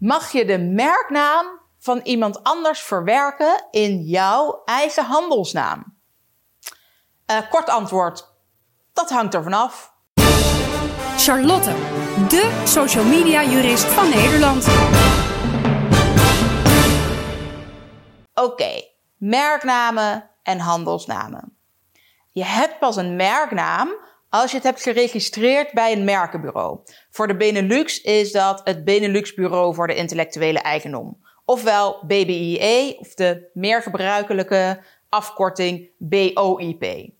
Mag je de merknaam van iemand anders verwerken in jouw eigen handelsnaam? Uh, kort antwoord, dat hangt er vanaf. Charlotte, de social media jurist van Nederland. Oké, merknamen en handelsnamen. Je hebt pas een merknaam als je het hebt geregistreerd bij een merkenbureau. Voor de Benelux is dat het Benelux Bureau voor de Intellectuele Eigendom. Ofwel BBIE, of de meer gebruikelijke afkorting BOIP.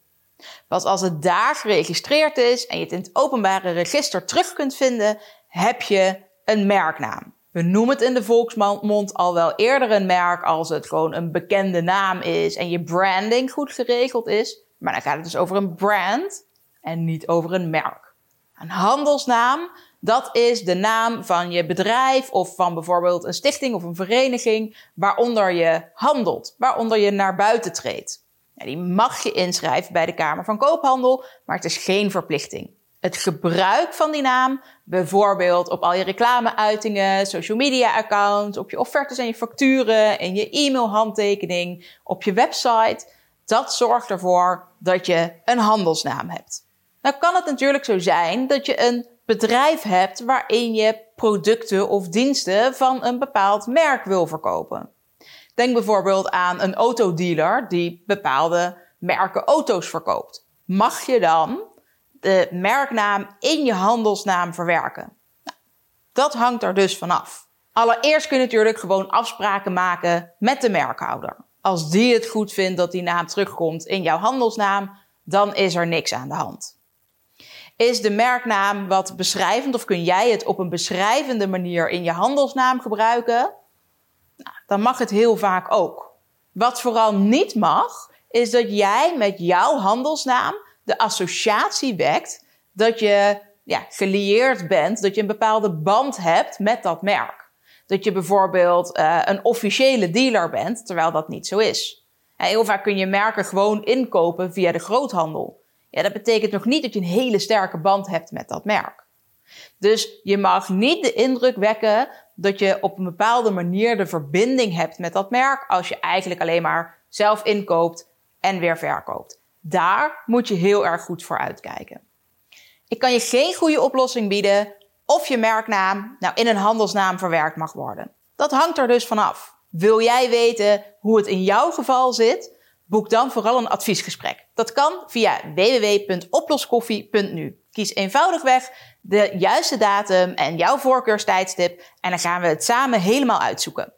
Pas als het daar geregistreerd is en je het in het openbare register terug kunt vinden, heb je een merknaam. We noemen het in de volksmond al wel eerder een merk als het gewoon een bekende naam is en je branding goed geregeld is. Maar dan gaat het dus over een brand en niet over een merk. Een handelsnaam, dat is de naam van je bedrijf of van bijvoorbeeld een stichting of een vereniging waaronder je handelt, waaronder je naar buiten treedt. Ja, die mag je inschrijven bij de Kamer van Koophandel, maar het is geen verplichting. Het gebruik van die naam, bijvoorbeeld op al je reclameuitingen, social media accounts, op je offertes en je facturen, in je e-mailhandtekening, op je website, dat zorgt ervoor dat je een handelsnaam hebt. Nou kan het natuurlijk zo zijn dat je een bedrijf hebt waarin je producten of diensten van een bepaald merk wil verkopen. Denk bijvoorbeeld aan een autodealer die bepaalde merken auto's verkoopt. Mag je dan de merknaam in je handelsnaam verwerken? Nou, dat hangt er dus vanaf. Allereerst kun je natuurlijk gewoon afspraken maken met de merkhouder. Als die het goed vindt dat die naam terugkomt in jouw handelsnaam, dan is er niks aan de hand. Is de merknaam wat beschrijvend of kun jij het op een beschrijvende manier in je handelsnaam gebruiken? Nou, dan mag het heel vaak ook. Wat vooral niet mag, is dat jij met jouw handelsnaam de associatie wekt dat je ja, gelieerd bent, dat je een bepaalde band hebt met dat merk dat je bijvoorbeeld uh, een officiële dealer bent, terwijl dat niet zo is. Heel vaak kun je merken gewoon inkopen via de groothandel. Ja, dat betekent nog niet dat je een hele sterke band hebt met dat merk. Dus je mag niet de indruk wekken dat je op een bepaalde manier de verbinding hebt met dat merk als je eigenlijk alleen maar zelf inkoopt en weer verkoopt. Daar moet je heel erg goed voor uitkijken. Ik kan je geen goede oplossing bieden of je merknaam nou in een handelsnaam verwerkt mag worden. Dat hangt er dus vanaf. Wil jij weten hoe het in jouw geval zit? Boek dan vooral een adviesgesprek. Dat kan via www.oploskoffie.nu. Kies eenvoudigweg de juiste datum en jouw voorkeurstijdstip en dan gaan we het samen helemaal uitzoeken.